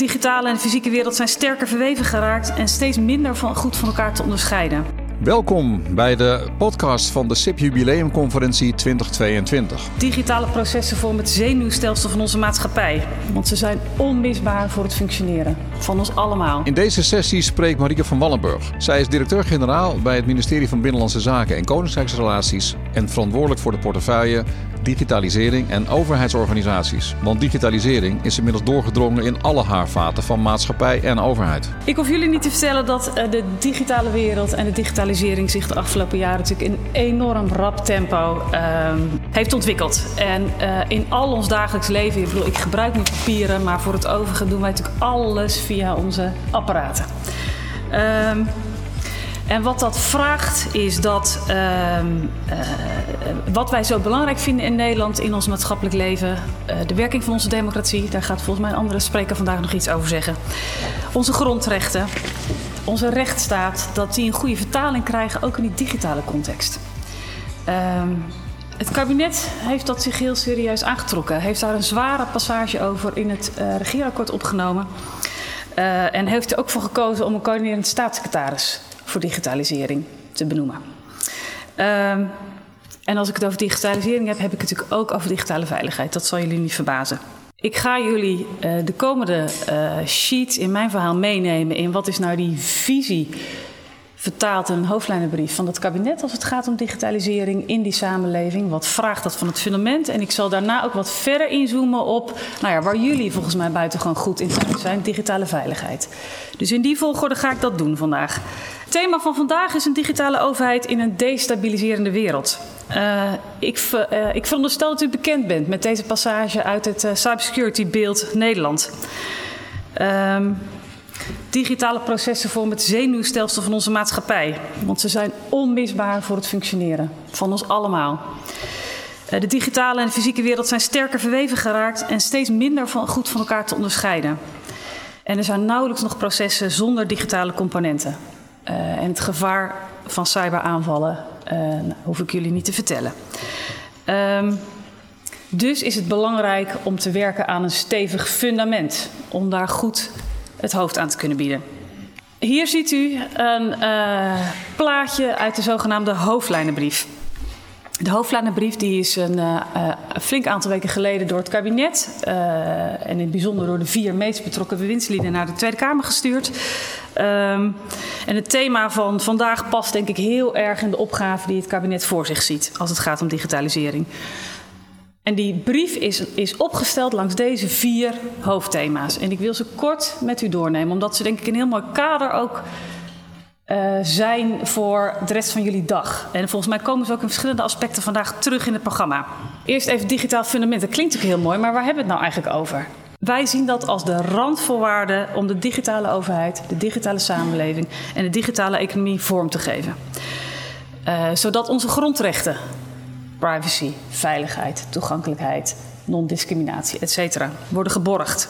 digitale en de fysieke wereld zijn sterker verweven geraakt en steeds minder van, goed van elkaar te onderscheiden. Welkom bij de podcast van de SIP Jubileumconferentie 2022. Digitale processen vormen het zenuwstelsel van onze maatschappij, want ze zijn onmisbaar voor het functioneren van ons allemaal. In deze sessie spreekt Marieke van Wallenburg. Zij is directeur-generaal bij het ministerie van Binnenlandse Zaken en Koninkrijksrelaties en verantwoordelijk voor de portefeuille digitalisering en overheidsorganisaties. Want digitalisering is inmiddels doorgedrongen in alle haarvaten van maatschappij en overheid. Ik hoef jullie niet te vertellen dat eh, de digitale wereld en de digitalisering zich de afgelopen jaren natuurlijk in enorm rap tempo uh, heeft ontwikkeld. En uh, in al ons dagelijks leven, ik bedoel, ik gebruik nu papieren, maar voor het overige doen wij natuurlijk alles via onze apparaten. Uh, en wat dat vraagt is dat uh, uh, wat wij zo belangrijk vinden in Nederland in ons maatschappelijk leven, uh, de werking van onze democratie, daar gaat volgens mij een andere spreker vandaag nog iets over zeggen. Onze grondrechten, onze rechtsstaat, dat die een goede vertaling krijgen, ook in die digitale context. Ehm, het kabinet heeft dat zich heel serieus aangetrokken, heeft daar een zware passage over in het uh, regeerakkoord opgenomen. En heeft er ook voor gekozen om een coördinerend staatssecretaris voor digitalisering te benoemen. Um, en als ik het over digitalisering heb, heb ik het natuurlijk ook over digitale veiligheid. Dat zal jullie niet verbazen. Ik ga jullie uh, de komende uh, sheets in mijn verhaal meenemen in wat is nou die visie vertaald in een hoofdlijnenbrief van het kabinet als het gaat om digitalisering in die samenleving. Wat vraagt dat van het fundament? En ik zal daarna ook wat verder inzoomen op nou ja, waar jullie volgens mij buitengewoon goed in zijn, digitale veiligheid. Dus in die volgorde ga ik dat doen vandaag. Het thema van vandaag is een digitale overheid in een destabiliserende wereld. Uh, ik, uh, ik veronderstel dat u bekend bent met deze passage uit het uh, cybersecurity beeld Nederland. Um, digitale processen vormen het zenuwstelsel van onze maatschappij, want ze zijn onmisbaar voor het functioneren van ons allemaal. De digitale en de fysieke wereld zijn sterker verweven geraakt en steeds minder van, goed van elkaar te onderscheiden. En er zijn nauwelijks nog processen zonder digitale componenten. Uh, en het gevaar van cyberaanvallen uh, hoef ik jullie niet te vertellen. Um, dus is het belangrijk om te werken aan een stevig fundament, om daar goed het hoofd aan te kunnen bieden. Hier ziet u een uh, plaatje uit de zogenaamde hoofdlijnenbrief. De hoofdlijnenbrief die is een, uh, flink aantal weken geleden door het kabinet uh, en in het bijzonder door de vier meest betrokken bewindslieden naar de Tweede Kamer gestuurd. Um, en het thema van vandaag past denk ik heel erg in de opgave die het kabinet voor zich ziet als het gaat om digitalisering. En die brief is, is opgesteld langs deze vier hoofdthema's. En ik wil ze kort met u doornemen, omdat ze denk ik een heel mooi kader ook uh, zijn voor de rest van jullie dag. En volgens mij komen ze ook in verschillende aspecten vandaag terug in het programma. Eerst even digitaal fundament. Dat klinkt natuurlijk heel mooi, maar waar hebben we het nou eigenlijk over? Wij zien dat als de randvoorwaarden om de digitale overheid, de digitale samenleving en de digitale economie vorm te geven. Uh, zodat onze grondrechten, privacy, veiligheid, toegankelijkheid, non-discriminatie, etc., worden geborgd.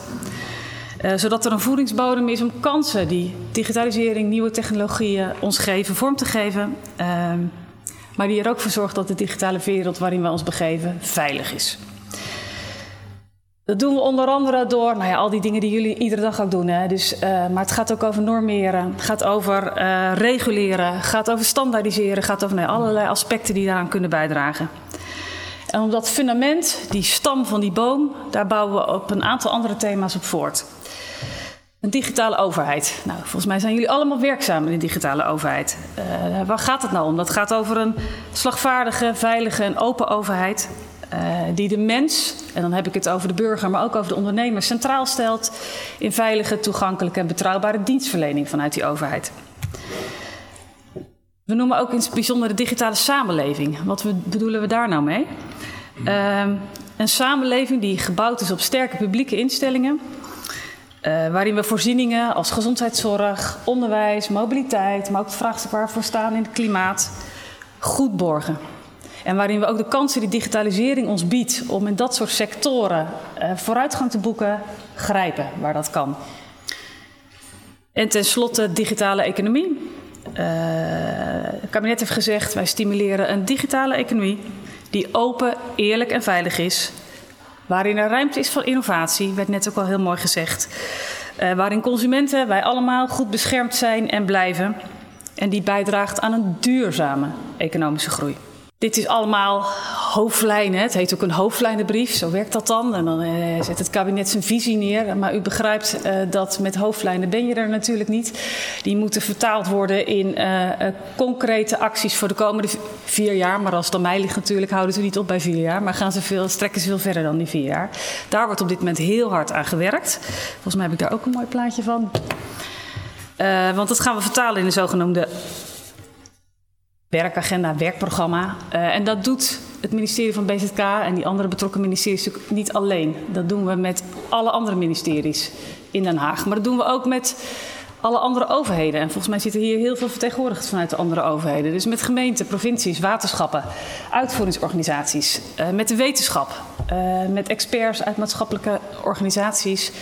Uh, zodat er een voedingsbodem is om kansen die digitalisering, nieuwe technologieën ons geven, vorm te geven. Uh, maar die er ook voor zorgt dat de digitale wereld waarin we ons begeven veilig is. Dat doen we onder andere door nou ja, al die dingen die jullie iedere dag ook doen. Hè. Dus, uh, maar het gaat ook over normeren, gaat over uh, reguleren, gaat over standaardiseren, gaat over allerlei aspecten die daaraan kunnen bijdragen. En om dat fundament, die stam van die boom, daar bouwen we op een aantal andere thema's op voort. Een digitale overheid. Nou, volgens mij zijn jullie allemaal werkzaam in de digitale overheid. Uh, waar gaat het nou om? Dat gaat over een slagvaardige, veilige en open overheid. Uh, die de mens, en dan heb ik het over de burger, maar ook over de ondernemer, centraal stelt in veilige, toegankelijke en betrouwbare dienstverlening vanuit die overheid. We noemen ook in het bijzonder de digitale samenleving. Wat bedoelen we daar nou mee? Uh, een samenleving die gebouwd is op sterke publieke instellingen. Uh, waarin we voorzieningen als gezondheidszorg, onderwijs, mobiliteit, maar ook het vraagstuk waar we voor staan in het klimaat, goed borgen. En waarin we ook de kansen die digitalisering ons biedt om in dat soort sectoren uh, vooruitgang te boeken, grijpen waar dat kan. En tenslotte digitale economie. Uh, het kabinet heeft gezegd, wij stimuleren een digitale economie die open, eerlijk en veilig is. Waarin er ruimte is voor innovatie, werd net ook al heel mooi gezegd. Uh, waarin consumenten, wij allemaal, goed beschermd zijn en blijven. En die bijdraagt aan een duurzame economische groei. Dit is allemaal hoofdlijnen. Het heet ook een hoofdlijnenbrief. Zo werkt dat dan. En dan uh, zet het kabinet zijn visie neer. Maar u begrijpt uh, dat met hoofdlijnen ben je er natuurlijk niet. Die moeten vertaald worden in uh, concrete acties voor de komende vier jaar. Maar als het aan mij ligt natuurlijk, houden ze niet op bij vier jaar. Maar gaan ze veel, strekken ze veel verder dan die vier jaar. Daar wordt op dit moment heel hard aan gewerkt. Volgens mij heb ik daar ook een mooi plaatje van. want dat gaan we vertalen in de zogenoemde werkagenda, werkprogramma. Uh, en dat doet het ministerie van BZK en die andere betrokken ministeries niet alleen. Dat doen we met alle andere ministeries in Den Haag. Maar dat doen we ook met alle andere overheden. En volgens mij zitten hier heel veel vertegenwoordigd vanuit de andere overheden. Dus met gemeenten, provincies, waterschappen, uitvoeringsorganisaties, uh, met de wetenschap, uh, met experts uit maatschappelijke organisaties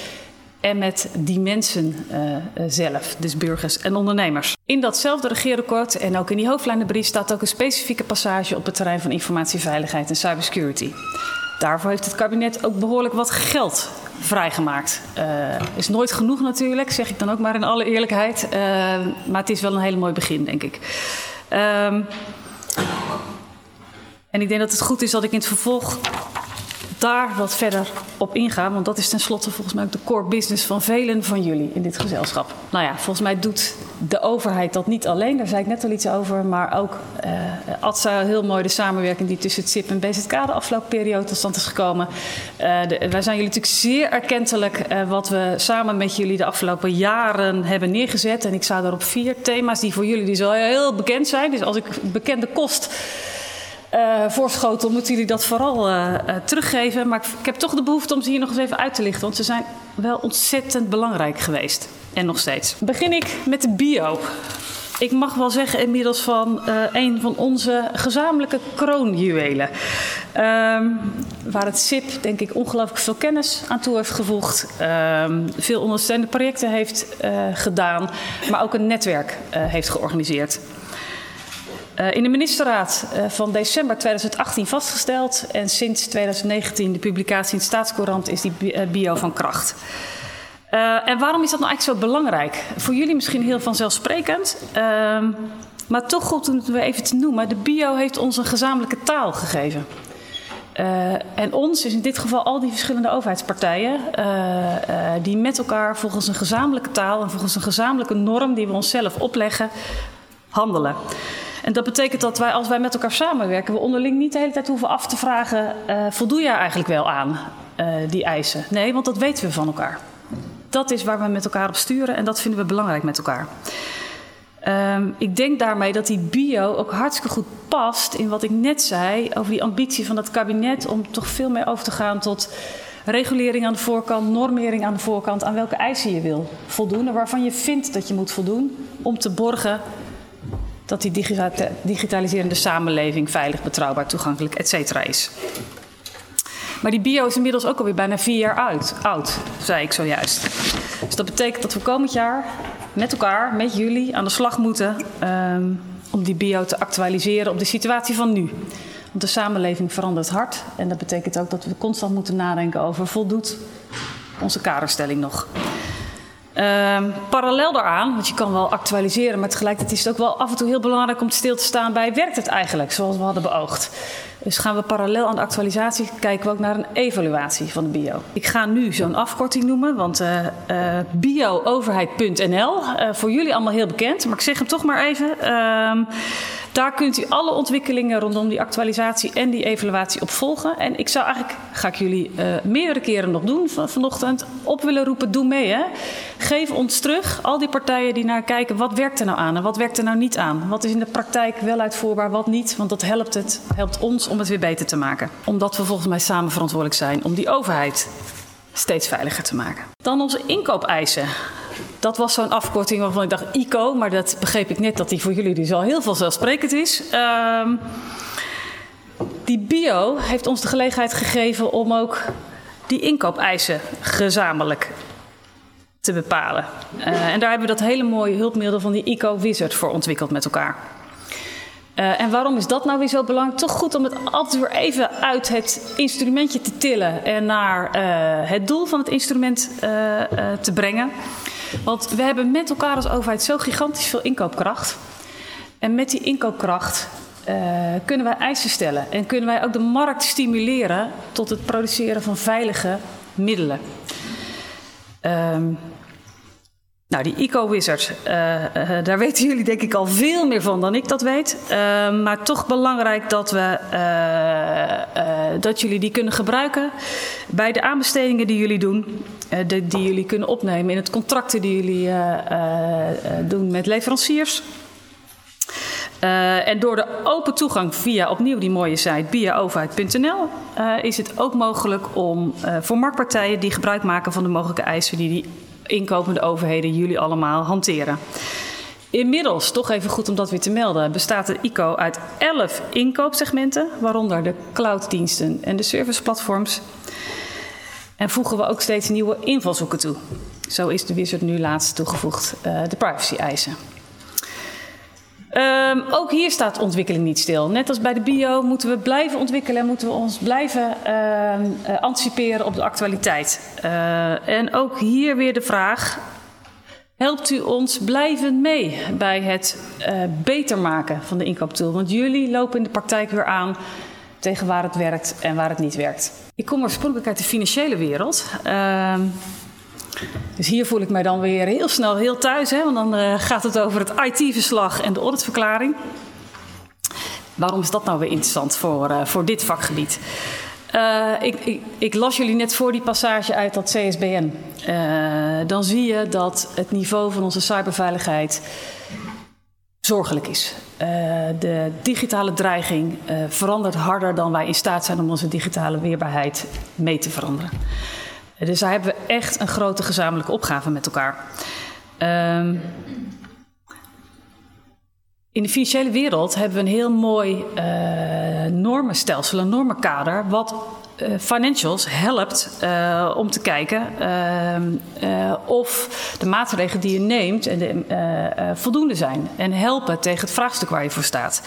en met die mensen uh, zelf, dus burgers en ondernemers. In datzelfde regeerakkoord en ook in die hoofdlijnenbrief staat ook een specifieke passage op het terrein van informatieveiligheid en cybersecurity. Daarvoor heeft het kabinet ook behoorlijk wat geld vrijgemaakt. Uh, is nooit genoeg natuurlijk, zeg ik dan ook maar in alle eerlijkheid. Uh, maar het is wel een hele mooi begin, denk ik. Um, en ik denk dat het goed is dat ik in het vervolg daar wat verder op ingaan. Want dat is tenslotte volgens mij ook de core business van velen van jullie in dit gezelschap. Nou ja, volgens mij doet de overheid dat niet alleen. Daar zei ik net al iets over. Maar ook uh, ATSA, heel mooi de samenwerking die tussen het SIP en BZK de afgelopen periode tot stand is gekomen. De, wij zijn jullie natuurlijk zeer erkentelijk uh, wat we samen met jullie de afgelopen jaren hebben neergezet. En ik zou daarop vier thema's die voor jullie die zo heel bekend zijn. Dus als ik bekende kost uh, voorschotel, moeten jullie dat vooral uh, uh, teruggeven. Maar ik, heb toch de behoefte om ze hier nog eens even uit te lichten, want ze zijn wel ontzettend belangrijk geweest. En nog steeds. Begin ik met de bio. Ik mag wel zeggen inmiddels van een van onze gezamenlijke kroonjuwelen. Um, waar het SIP, denk ik, ongelooflijk veel kennis aan toe heeft gevoegd. Um, veel ondersteunende projecten heeft gedaan. Maar ook een netwerk heeft georganiseerd. Uh, in de ministerraad uh, van december 2018 vastgesteld en sinds 2019 de publicatie in de staatscourant is die bio van kracht. En waarom is dat nou eigenlijk zo belangrijk? Voor jullie misschien heel vanzelfsprekend, ehm, maar toch goed om het even te noemen. De bio heeft ons een gezamenlijke taal gegeven. en ons is in dit geval al die verschillende overheidspartijen die met elkaar volgens een gezamenlijke taal en volgens een gezamenlijke norm die we onszelf opleggen, handelen. En dat betekent dat wij, als wij met elkaar samenwerken, we onderling niet de hele tijd hoeven af te vragen: uh, voldoe jij eigenlijk wel aan uh, die eisen? Nee, want dat weten we van elkaar. Dat is waar we met elkaar op sturen en dat vinden we belangrijk met elkaar. Um, ik denk daarmee dat die bio ook hartstikke goed past in wat ik net zei over die ambitie van het kabinet om toch veel meer over te gaan tot regulering aan de voorkant, normering aan de voorkant, aan welke eisen je wil voldoen en waarvan je vindt dat je moet voldoen om te borgen dat die digitaliserende samenleving veilig, betrouwbaar, toegankelijk, et cetera is. Maar die bio is inmiddels ook alweer bijna vier jaar oud, oud, zei ik zojuist. Dus dat betekent dat we komend jaar met elkaar, met jullie, aan de slag moeten um, om die bio te actualiseren op de situatie van nu. Want de samenleving verandert hard en dat betekent ook dat we constant moeten nadenken over voldoet onze kaderstelling nog. Um, parallel daaraan, want je kan wel actualiseren, maar tegelijkertijd is het ook wel af en toe heel belangrijk om stil te staan bij werkt het eigenlijk zoals we hadden beoogd. Dus gaan we parallel aan de actualisatie kijken we ook naar een evaluatie van de bio. Ik ga nu zo'n afkorting noemen, want uh, uh, biooverheid.nl, uh, voor jullie allemaal heel bekend, maar ik zeg hem toch maar even. Uh, daar kunt u alle ontwikkelingen rondom die actualisatie en die evaluatie op volgen. En ik zou eigenlijk, ga ik jullie meerdere keren nog doen van, vanochtend, op willen roepen, doe mee. Hè? Geef ons terug, al die partijen die naar kijken, wat werkt er nou aan en wat werkt er nou niet aan? Wat is in de praktijk wel uitvoerbaar, wat niet? Want dat helpt, het, helpt ons om het weer beter te maken. Omdat we volgens mij samen verantwoordelijk zijn om die overheid steeds veiliger te maken. Dan onze inkoopeisen. Dat was zo'n afkorting waarvan ik dacht ICO, maar dat begreep ik net dat die voor jullie dus al heel vanzelfsprekend is. Um, die bio heeft ons de gelegenheid gegeven om ook die inkoopeisen gezamenlijk te bepalen. Uh, en daar hebben we dat hele mooie hulpmiddel van die ICO Wizard voor ontwikkeld met elkaar. Uh, en waarom is dat nou weer zo belangrijk? Toch goed om het altijd weer even uit het instrumentje te tillen en naar uh, het doel van het instrument te brengen. Want we hebben met elkaar als overheid zo gigantisch veel inkoopkracht. En met die inkoopkracht kunnen wij eisen stellen en kunnen wij ook de markt stimuleren tot het produceren van veilige middelen. Um, nou, die Eco-wizard, uh, uh, daar weten jullie denk ik al veel meer van dan ik dat weet. Uh, maar toch belangrijk dat, we, dat jullie die kunnen gebruiken bij de aanbestedingen die jullie doen. Die jullie kunnen opnemen in het contracten die jullie doen met leveranciers. en door de open toegang via opnieuw die mooie site biaoverheid.nl is het ook mogelijk om voor marktpartijen die gebruik maken van de mogelijke eisen die die inkopende overheden jullie allemaal hanteren. Inmiddels, toch even goed om dat weer te melden, bestaat de ICO uit 11 inkoopsegmenten, waaronder de clouddiensten en de serviceplatforms. En voegen we ook steeds nieuwe invalshoeken toe. Zo is de Wizard nu laatst toegevoegd uh, de privacy-eisen. Um, ook hier staat ontwikkeling niet stil. Net als bij de bio moeten we blijven ontwikkelen, moeten we ons blijven uh, anticiperen op de actualiteit. Uh, en ook hier weer de vraag: helpt u ons blijvend mee bij het uh, beter maken van de inkooptool? Want jullie lopen in de praktijk weer aan tegen waar het werkt en waar het niet werkt. Ik kom oorspronkelijk uit de financiële wereld. Dus hier voel ik mij dan weer heel snel heel thuis, hè, want dan uh, gaat het over het IT-verslag en de auditverklaring. Waarom is dat nou weer interessant voor, uh, voor dit vakgebied? Uh, ik, ik, ik, las jullie net voor die passage uit dat CSBN. dan zie je dat het niveau van onze cyberveiligheid zorgelijk is. de digitale dreiging verandert harder dan wij in staat zijn om onze digitale weerbaarheid mee te veranderen. Dus daar hebben we echt een grote gezamenlijke opgave met elkaar. Um, in de financiële wereld hebben we een heel mooi uh, normenstelsel, een normenkader, wat uh, financials helpt uh, om te kijken of de maatregelen die je neemt en de, voldoende zijn en helpen tegen het vraagstuk waar je voor staat.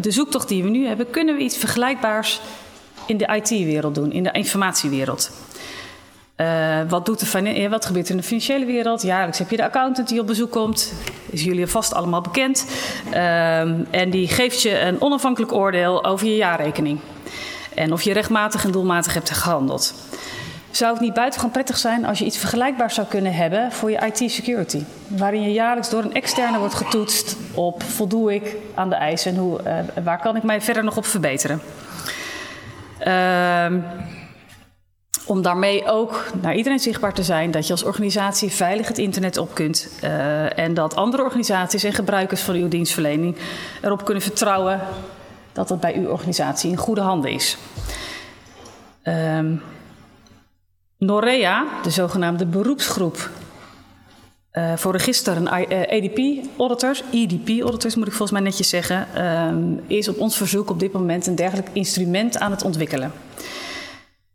de zoektocht die we nu hebben, kunnen we iets vergelijkbaars in de IT-wereld doen, in de informatiewereld. Uh, wat, doet de wat gebeurt er in de financiële wereld? Jaarlijks heb je de accountant die op bezoek komt. Is jullie vast allemaal bekend. Uh, en die geeft je een onafhankelijk oordeel over je jaarrekening. En of je rechtmatig en doelmatig hebt gehandeld. Zou het niet buitengewoon prettig zijn als je iets vergelijkbaars zou kunnen hebben voor je IT-security? Waarin je jaarlijks door een externe wordt getoetst op voldoe ik aan de eisen en hoe, uh, waar kan ik mij verder nog op verbeteren? Ehm, om daarmee ook naar iedereen zichtbaar te zijn dat je als organisatie veilig het internet op kunt. Uh, en dat andere organisaties en gebruikers van uw dienstverlening erop kunnen vertrouwen dat het bij uw organisatie in goede handen is. Um, Norea, de zogenaamde beroepsgroep uh, voor register en EDP-auditors, eh, EDP-auditors moet ik volgens mij netjes zeggen, um, is op ons verzoek op dit moment een dergelijk instrument aan het ontwikkelen.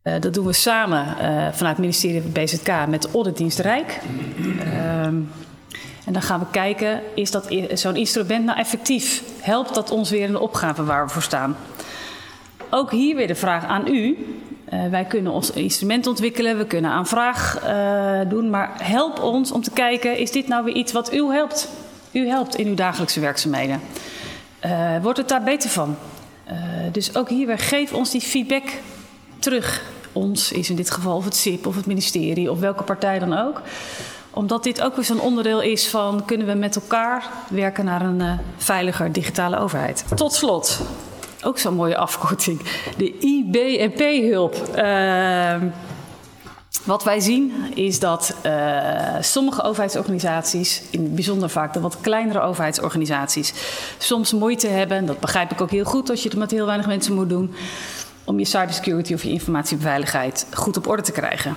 Uh, dat doen we samen vanuit het ministerie van BZK met de Auditdienst Rijk. Um, en dan gaan we kijken, is dat zo'n instrument nou effectief? Helpt dat ons weer in de opgave waar we voor staan? Ook hier weer de vraag aan u. Uh, wij kunnen ons instrument ontwikkelen, we kunnen aanvraag uh, doen, maar help ons om te kijken, is dit nou weer iets wat u helpt? U helpt in uw dagelijkse werkzaamheden. Uh, wordt het daar beter van? dus ook hier geef ons die feedback terug. Ons is in dit geval of het SIP of het ministerie of welke partij dan ook. Omdat dit ook weer zo'n onderdeel is van kunnen we met elkaar werken naar een veiliger digitale overheid. Tot slot, ook zo'n mooie afkorting. De IBNP-hulp. Uh, wat wij zien is dat uh, sommige overheidsorganisaties, in het bijzonder vaak de wat kleinere overheidsorganisaties, soms moeite hebben, dat begrijp ik ook heel goed als je het met heel weinig mensen moet doen, om je cybersecurity of je informatiebeveiligheid goed op orde te krijgen.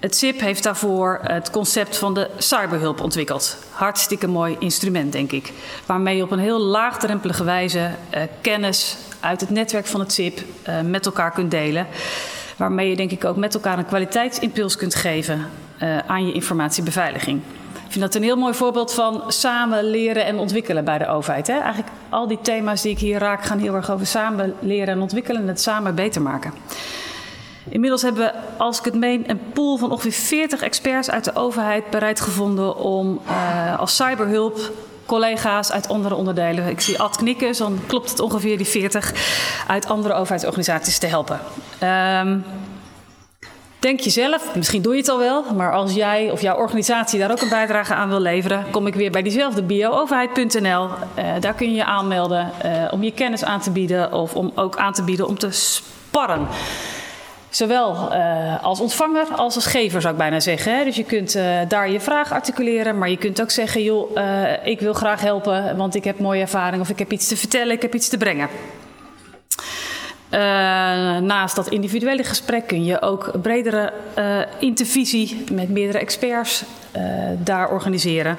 Het SIP heeft daarvoor het concept van de cyberhulp ontwikkeld. Hartstikke mooi instrument, denk ik. Waarmee je op een heel laagdrempelige wijze uh, kennis uit het netwerk van het SIP uh, met elkaar kunt delen. Waarmee je denk ik ook met elkaar een kwaliteitsimpuls kunt geven uh, aan je informatiebeveiliging. Ik vind dat een heel mooi voorbeeld van samen leren en ontwikkelen bij de overheid. Hè? Eigenlijk al die thema's die ik hier raak gaan heel erg over samen leren en ontwikkelen en het samen beter maken. Inmiddels hebben we, als ik het meen, een pool van ongeveer 40 experts uit de overheid bereid gevonden om uh, als cyberhulp collega's uit andere onderdelen. Ik zie Ad knikken, dus dan klopt het ongeveer die 40 uit andere overheidsorganisaties te helpen. Um, Denk je zelf, misschien doe je het al wel, maar als jij of jouw organisatie daar ook een bijdrage aan wil leveren, kom ik weer bij diezelfde biooverheid.nl. Uh, daar kun je je aanmelden uh, om je kennis aan te bieden of om ook aan te bieden om te sparren. Zowel uh, als ontvanger als als gever zou ik bijna zeggen. Hè? Dus je kunt uh, daar je vraag articuleren, maar je kunt ook zeggen: joh, uh, ik wil graag helpen, want ik heb mooie ervaring of ik heb iets te vertellen, ik heb iets te brengen. Naast dat individuele gesprek kun je ook bredere intervisie met meerdere experts daar organiseren.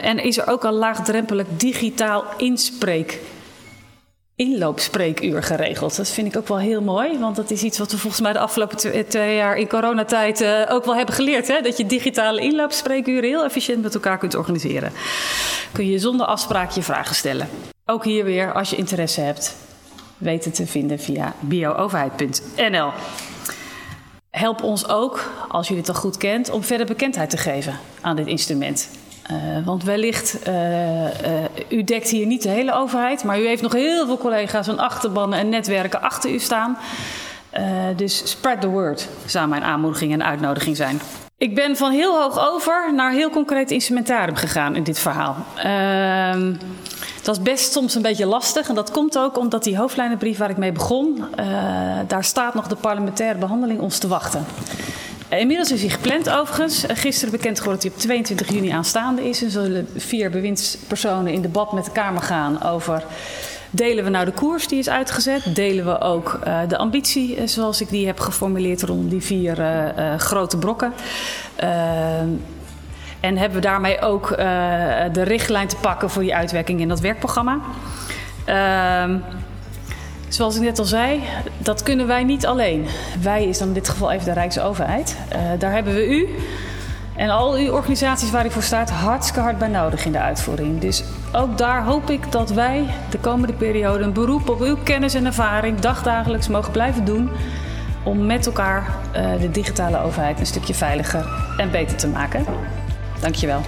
en is er ook een laagdrempelig digitaal inspreek inloopspreekuur geregeld. Dat vind ik ook wel heel mooi, want dat is iets wat we volgens mij de afgelopen twee jaar in coronatijd uh, ook wel hebben geleerd. Hè? Dat je digitale inloopspreekuren heel efficiënt met elkaar kunt organiseren. Kun je zonder afspraak je vragen stellen. Ook hier weer, als je interesse hebt, weten te vinden via biooverheid.nl. Help ons ook, als jullie het al goed kent, om verder bekendheid te geven aan dit instrument. Uh, want wellicht, uh, uh, u dekt hier niet de hele overheid, maar u heeft nog heel veel collega's en achterbannen en netwerken achter u staan. dus spread the word zou mijn aanmoediging en uitnodiging zijn. Ik ben van heel hoog over naar heel concreet instrumentarium gegaan in dit verhaal. Ehm, dat is best soms een beetje lastig. En dat komt ook omdat die hoofdlijnenbrief waar ik mee begon, daar staat nog de parlementaire behandeling ons te wachten. Uh, inmiddels is hij gepland overigens. Uh, gisteren bekend geworden dat hij op 22 juni aanstaande is. En zullen vier bewindspersonen in debat met de Kamer gaan over... Delen we nou de koers die is uitgezet? Delen we ook uh, de ambitie zoals ik die heb geformuleerd rond die vier grote brokken? En hebben we daarmee ook de richtlijn te pakken voor die uitwerking in dat werkprogramma. Uh, zoals ik net al zei, dat kunnen wij niet alleen. Wij is dan in dit geval even de Rijksoverheid. Uh, daar hebben we u en al uw organisaties waar u voor staat hartstikke hard bij nodig in de uitvoering. Dus ook daar hoop ik dat wij de komende periode een beroep op uw kennis en ervaring dagdagelijks mogen blijven doen om met elkaar uh, de digitale overheid een stukje veiliger en beter te maken. Dankjewel.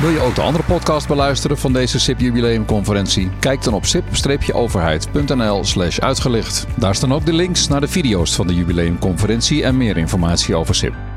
Wil je ook de andere podcast beluisteren van deze SIP Jubileumconferentie? Kijk dan op sip-overheid.nl slash uitgelicht. Daar staan ook de links naar de video's van de jubileumconferentie en meer informatie over SIP.